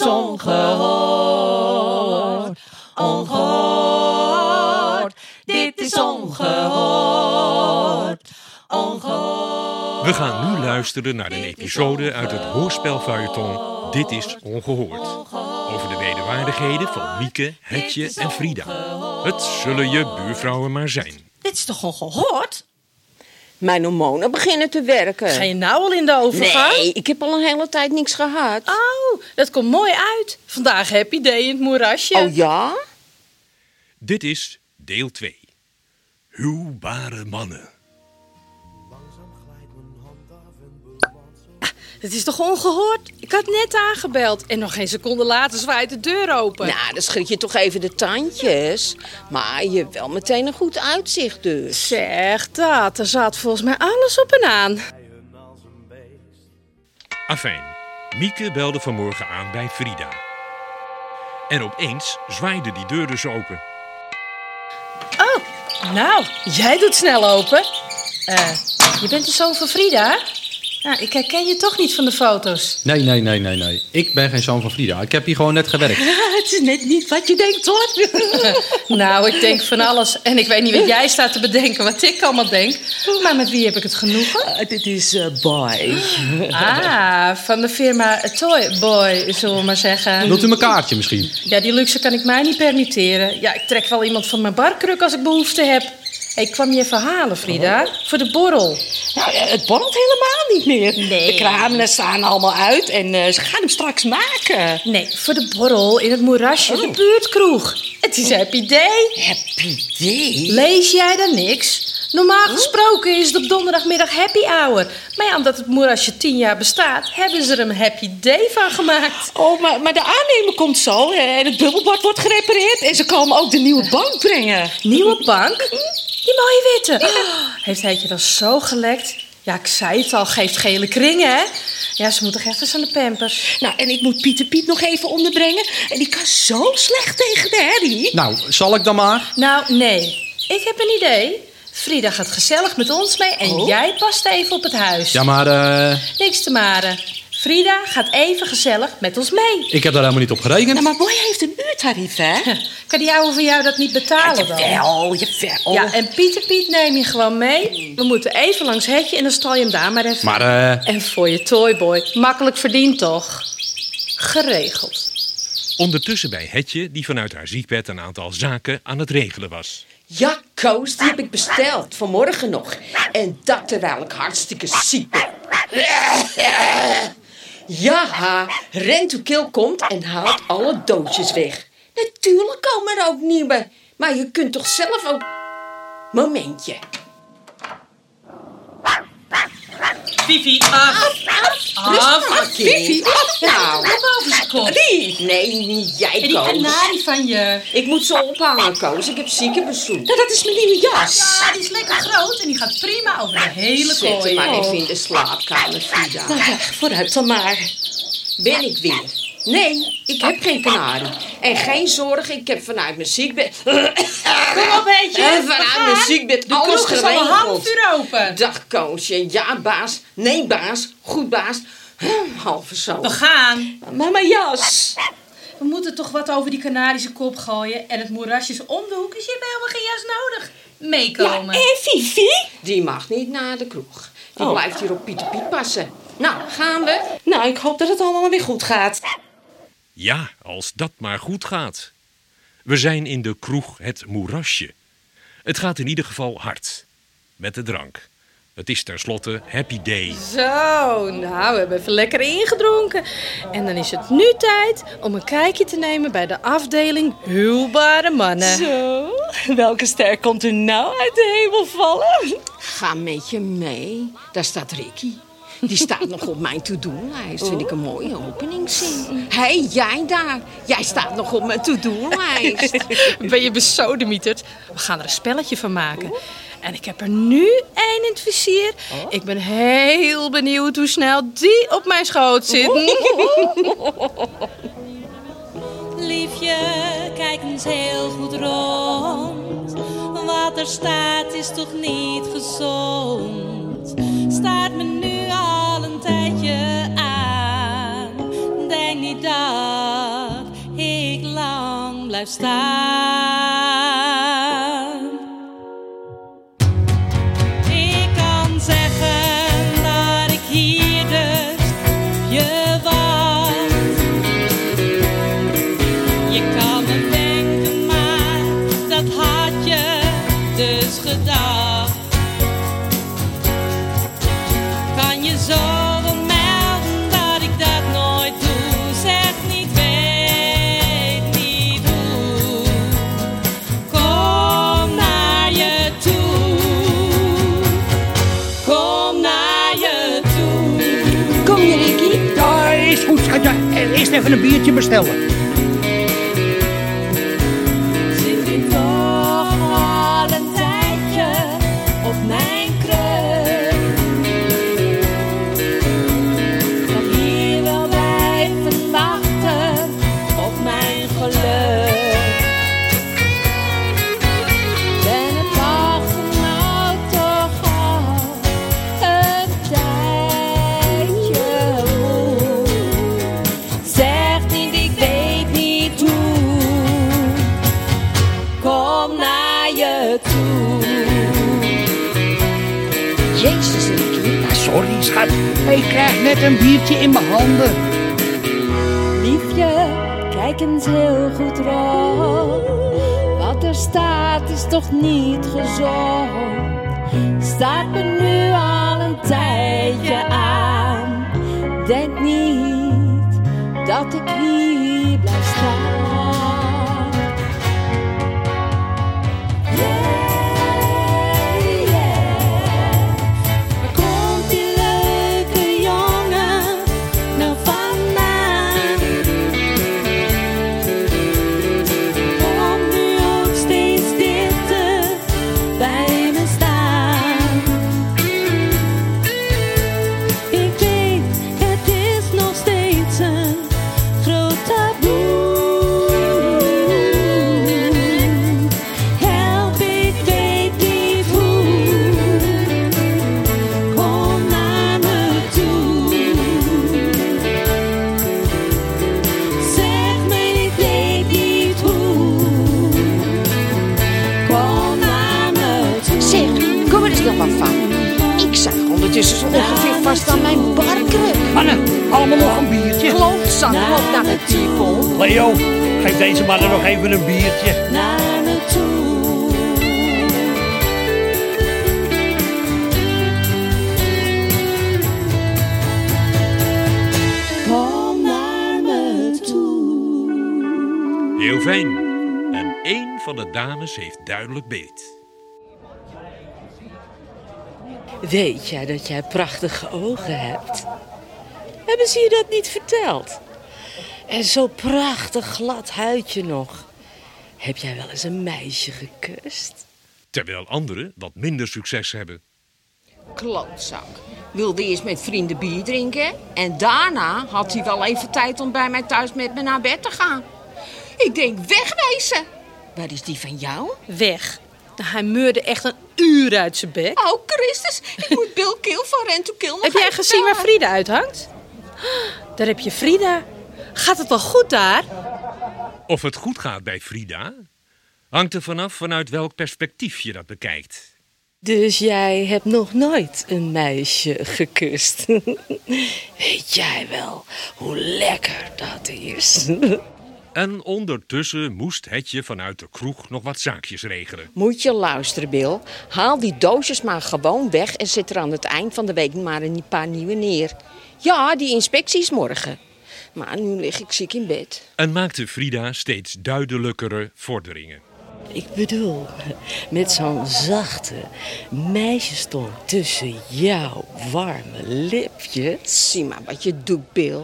is ongehoord. Ongehoord. Dit is ongehoord. Ongehoord. We gaan nu luisteren naar een episode uit het hoorspelfeuilleton Dit is Ongehoord. Over de wederwaardigheden van Mieke, Hetje en Frida. Het zullen je buurvrouwen maar zijn. Dit is toch ongehoord? Mijn hormonen beginnen te werken. Ga je nou al in de overgang? Nee, ik heb al een hele tijd niks gehad. Oh, dat komt mooi uit. Vandaag happy day in het moerasje. Oh ja? Dit is deel 2. Huwbare mannen. Het is toch ongehoord? Ik had net aangebeld en nog geen seconde later zwaait de deur open. Nou, dan schud je toch even de tandjes. Maar je hebt wel meteen een goed uitzicht dus. Zeg dat, er zat volgens mij alles op en aan. Afijn, Mieke belde vanmorgen aan bij Frida. En opeens zwaaide die deur dus open. Oh, nou, jij doet snel open. Eh, je bent de zoon van Frida? Nou, ik herken je toch niet van de foto's. Nee, nee, nee, nee, nee. Ik ben geen zoon van Frida. Ik heb hier gewoon net gewerkt. Het is net niet wat je denkt hoor. Nou, ik denk van alles. En ik weet niet wat jij staat te bedenken, wat ik allemaal denk. Maar met wie heb ik het genoegen? Ah, dit is eh, Boy. Ah, van de firma Toy Boy, zullen we maar zeggen. Wilt u mijn kaartje misschien? Ja, die luxe kan ik mij niet permitteren. Ja, ik trek wel iemand van mijn barkruk als ik behoefte heb. Ik kwam je verhalen, Frida, voor de borrel. Nou, eh, het borrelt helemaal niet meer. Nee. De kramen staan allemaal uit en eh, ze gaan hem straks maken. Nee, voor de borrel in het moerasje, de buurtkroeg. Het is Happy Day. Happy day. Lees jij dan niks? Normaal gesproken is het op donderdagmiddag happy hour. Maar ja, omdat het moerasje tien jaar bestaat, hebben ze er een happy day van gemaakt. Oh, maar, maar de aannemer komt zo en het bubbelbad wordt gerepareerd. En ze komen ook de nieuwe bank brengen. Nieuwe bank? Die mooie witte. Heeft hij je dan zo gelekt? Ja, ik zei het al, geeft gele kringen, hè? Ja, ze moet toch echt eens aan de pampers. Nou, en ik moet Pieter Piet nog even onderbrengen. En die kan zo slecht tegen de herrie. Nou, zal ik dan maar? Nou, nee. Ik heb een idee. Frida gaat gezellig met ons mee en Oh. jij past even op het huis. Ja, maar eh, Niks te maren. Frida gaat even gezellig met ons mee. ik heb daar helemaal niet op gerekend. Nou, maar Boy heeft een uurtarief, hè? Kan die ouwe van jou dat niet betalen dan? Jawel, jawel. Ja, en Pieter Piet neem je gewoon mee. We moeten even langs Hetje en dan stal je hem daar maar even. Maar eh, En voor je toyboy. Makkelijk verdiend toch? Geregeld. Ondertussen bij Hetje, die vanuit haar ziekbed een aantal zaken aan het regelen was. Ja, Koos, die heb ik besteld. Vanmorgen nog. En dat terwijl ik hartstikke ziek ben. Ja, Rentukil komt en haalt alle doosjes weg. Natuurlijk komen er ook nieuwe. Maar je kunt toch zelf ook... Momentje. Fifi, af. Af. Vivi, nou. Boven zijn kop. Wie? Nee, niet jij, En die Koos. kanarie van je. Ik moet ze ophangen, Koos. Ik heb ziekenbezoek. Nou, dat is mijn nieuwe jas. Ja, die is lekker groot en die gaat prima over de hele Zet hem kooi. maar even in de slaapkamer, Frida. Nou ja, vooruit dan maar. Ben ik weer? Nee, ik heb geen kanarie. En geen zorgen, ik heb vanuit mijn ziekbed... Kom op. En we vanuit mijn ziekbed De alles kroeg is al een geregeld. half uur open. Dag, Koosje. Ja, baas. Nee, baas. Goed, baas. Hm, Halve zo. We gaan. Mijn jas. We moeten toch wat over die kanarische kop gooien. En het moerasje is om de hoek, dus je hebt helemaal geen jas nodig. Meekomen. En Fifi? Die mag niet naar de kroeg. Die Oh. blijft hier op Pieter Piet passen. Nou, gaan we? Nou, ik hoop dat het allemaal weer goed gaat. Ja, als dat maar goed gaat. We zijn in de kroeg Het Moerasje. Het gaat in ieder geval hard. Met de drank. Het is tenslotte Happy Day. Zo, nou, we hebben even lekker ingedronken. En dan is het nu tijd om een kijkje te nemen bij de afdeling Huwbare Mannen. Zo, welke ster komt er nou uit de hemel vallen? Ga met je mee. Daar staat Ricky. Die staat nog op mijn to-do-lijst. Vind ik een mooie openingszin. Hé, hey, jij daar. Jij staat nog op mijn to-do-lijst. Ben je besodemieterd? We gaan er een spelletje van maken. En ik heb er nu één in het vizier. Ik ben heel benieuwd hoe snel die op mijn schoot zit. Liefje, kijk eens heel goed rond. Wat er staat is toch niet gezond. Staart me nu al een tijdje aan. Denk niet dat blijft staan. Ik kan zeggen dat ik hier dus je wacht. Je kan me denken, maar dat had je dus gedacht. Kan even een biertje bestellen. Ik krijg net een biertje in mijn handen. Liefje, kijk eens heel goed rond. Wat er staat is toch niet gezond. Staat me nu al een tijdje aan. Denk niet dat ik hier blijf staan. Wat van. Ik zag ondertussen zo ongeveer vast aan mijn barkruk. Mannen, allemaal nog een biertje. Klootzak, loop naar de typel. Leo, geef deze mannen nog even een biertje. Naar me toe. Kom naar me toe. Heel fijn. En één van de dames heeft duidelijk beet. Weet jij dat jij prachtige ogen hebt? Hebben ze je dat niet verteld? En zo'n prachtig glad huidje nog. Heb jij wel eens een meisje gekust? Terwijl anderen wat minder succes hebben. Klootzak. Wilde eerst met vrienden bier drinken. En daarna had hij wel even tijd om bij mij thuis met me naar bed te gaan. Ik denk, wegwezen. Waar is die van jou? Weg. Hij meurde echt een uur uit zijn bek. Oh, Christus. Ik moet Bill Kill van Rent to Kill nog Heb jij gezien waar. Frida uithangt? Daar heb je Frida. Gaat het wel goed daar? Of het goed gaat bij Frida, hangt er vanaf vanuit welk perspectief je dat bekijkt. Dus jij hebt nog nooit een meisje gekust. Weet jij wel hoe lekker dat is? En ondertussen moest Hetje vanuit de kroeg nog wat zaakjes regelen. Moet je luisteren, Bill. Haal die doosjes maar gewoon weg en zet er aan het eind van de week maar een paar nieuwe neer. Ja, die inspectie is morgen. Maar nu lig ik ziek in bed. En maakte Frida steeds duidelijkere vorderingen. Ik bedoel, met zo'n zachte meisjestong tussen jouw warme lipjes. Zie maar wat je doet, Bill.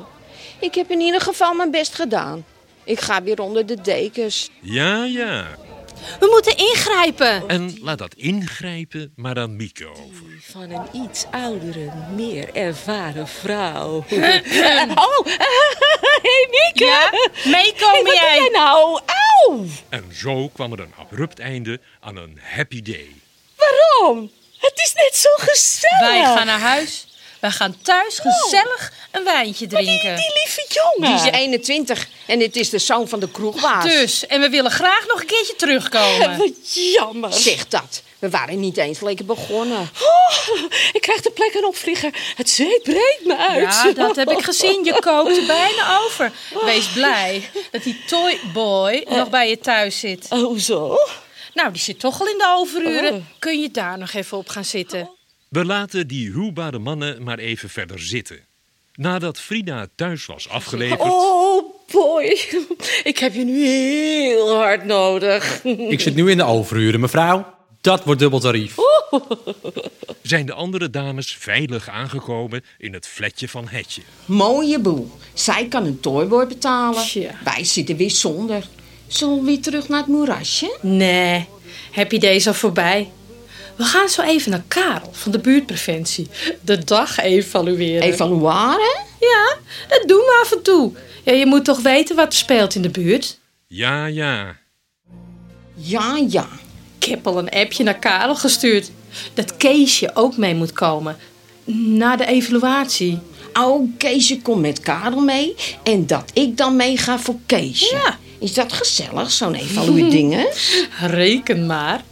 Ik heb in ieder geval mijn best gedaan. Ik ga weer onder de dekens. Ja, ja. We moeten ingrijpen. En laat dat ingrijpen maar aan Mieke over. Van een iets oudere, meer ervaren vrouw. oh, hey Mieke! Ja? Meekomen Hey, jij nou? Auw! En zo kwam er een abrupt einde aan een happy day. Waarom? Het is net zo gezellig. Wij gaan naar huis. Wij gaan thuis gezellig een wijntje die, drinken. die lieve jongen. Die is 21 en dit is de zoon van de kroegbaas. Dus, en we willen graag nog een keertje terugkomen. Wat jammer. Zeg dat. We waren niet eens lekker begonnen. Oh, ik krijg de plek een opvlieger. Het zweet breekt me uit. Ja, dat heb ik gezien. Je kookt er bijna over. Wees blij dat die toyboy nog bij je thuis zit. Oh, hoezo? Nou, die zit toch al in de overuren. Oh. Kun je daar nog even op gaan zitten? We laten die huwbare mannen maar even verder zitten. Nadat Frida thuis was afgeleverd, Oh, boy. Ik heb je nu heel hard nodig. Ik zit nu in de overuren, mevrouw. Dat wordt dubbel tarief. zijn de andere dames veilig aangekomen in het flatje van Hetje. Mooie boel. Zij kan een toyboy betalen. Wij zitten weer zonder. Zullen we weer terug naar het moerasje? Nee, heb je deze al voorbij? We gaan zo even naar Karel van de buurtpreventie. De dag evalueren. Evalueren? Ja, dat doen we af en toe. Ja, je moet toch weten wat er speelt in de buurt? Ja, ja. Ja, ja. Ik heb al een appje naar Karel gestuurd. Dat Keesje ook mee moet komen. Na de evaluatie. Oh, Keesje komt met Karel mee. En dat ik dan mee ga voor Keesje. Ja. Is dat gezellig, zo'n evalueerdingen? Reken maar.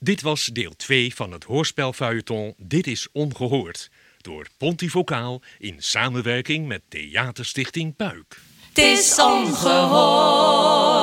Dit was deel 2 van het hoorspelfeuilleton Dit is Ongehoord. Door Pontivocaal in samenwerking met Theaterstichting Puik. Het is ongehoord.